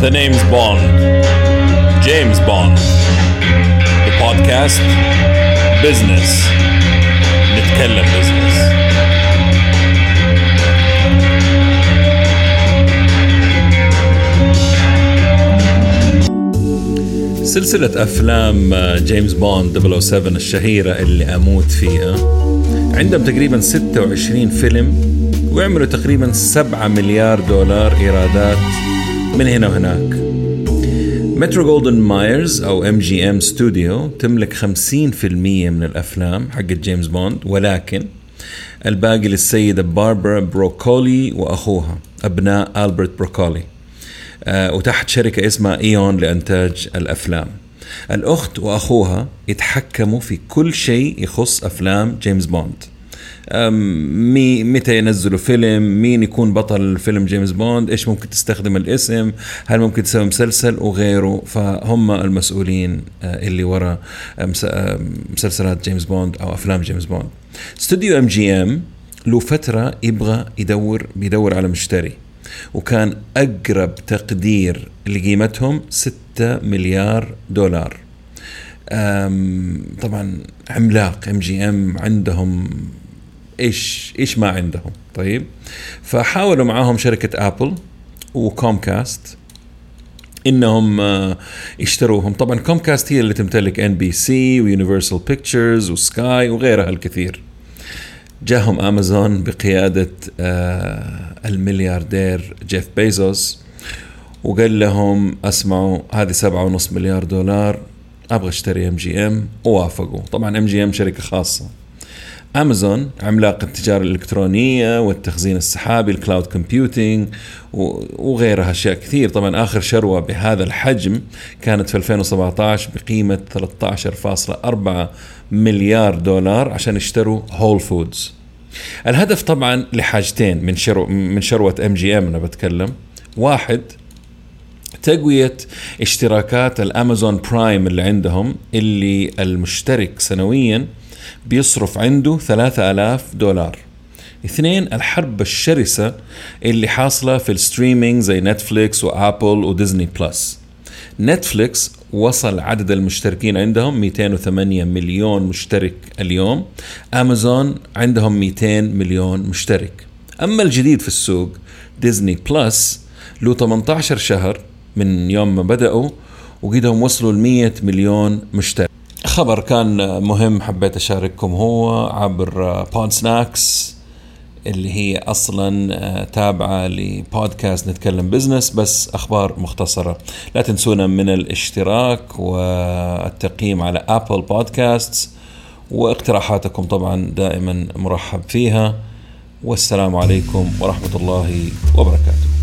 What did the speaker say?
The name's Bond. James Bond. The podcast Business. نتكلم business. سلسلة أفلام جيمس بوند 007 الشهيرة اللي أموت فيها عندهم تقريبا 26 فيلم وعملوا تقريبا 7 مليار دولار إيرادات من هنا وهناك. Metro Goldwyn Mayer أو MGM Studio تملك 50% من الأفلام حقت جيمس بوند ولكن الباقي للسيدة باربرا بروكولي وأخوها أبناء ألبرت بروكولي. آه وتحت شركة اسمها Eon لإنتاج الأفلام. الأخت وأخوها يتحكموا في كل شيء يخص أفلام جيمس بوند. متى ينزلوا فيلم؟ مين يكون بطل فيلم جيمس بوند؟ إيش ممكن تستخدم الاسم؟ هل ممكن تسوي مسلسل؟ وغيره. فهم المسؤولين آه، اللي ورا مسلسلات جيمس بوند أو أفلام جيمس بوند. استوديو MGM له فترة يبغى يدور بيدور على مشتري. وكان أقرب تقدير لقيمتهم 6 مليار دولار. طبعا عملاق MGM عندهم إيش إيش ما عندهم. طيب. فحاولوا معاهم شركة Apple و Comcast إنهم آه، يشتروهم. طبعا Comcast هي اللي تمتلك NBC و Universal Pictures و Sky وغيرها الكثير. جاهم امازون بقيادة آه، الملياردير جيف بيزوس وقال لهم أسمعوا هذه سبعة ونص مليار دولار أبغى أشتري MGM ووافقوا. طبعا MGM شركة خاصة. امازون عملاق التجارة الإلكترونية والتخزين السحابي ال cloud computing وغيرها أشياء كثير. طبعا آخر شروة بهذا الحجم كانت في 2017 بقيمة 13.4 مليار دولار عشان يشتروا Whole Foods الهدف طبعا لحاجتين من شرو من شروة MGM أنا بتكلم. واحد تقوية اشتراكات ال Amazon Prime اللي عندهم اللي المشترك سنويا بيصرف عنده 3000 دولار. اثنين الحرب الشرسة اللي حاصلة في ال streaming زي Netflix و Apple و Disney Plus Netflix وصل عدد المشتركين عندهم 208 مليون مشترك اليوم. امازون عندهم 200 مليون مشترك. أما الجديد في السوق Disney Plus له 18 شهر من يوم ما بدأوا وقدهم وصلوا ل 100 مليون مشترك. خبر كان مهم حبيت أشارككم هو عبر بودسناكس اللي هي أصلا آه، تابعة لبودكاست نتكلم business بس أخبار مختصرة. لا تنسونا من الاشتراك والتقييم على Apple Podcast واقتراحاتكم طبعا دائما مرحب فيها. والسلام عليكم ورحمة الله وبركاته.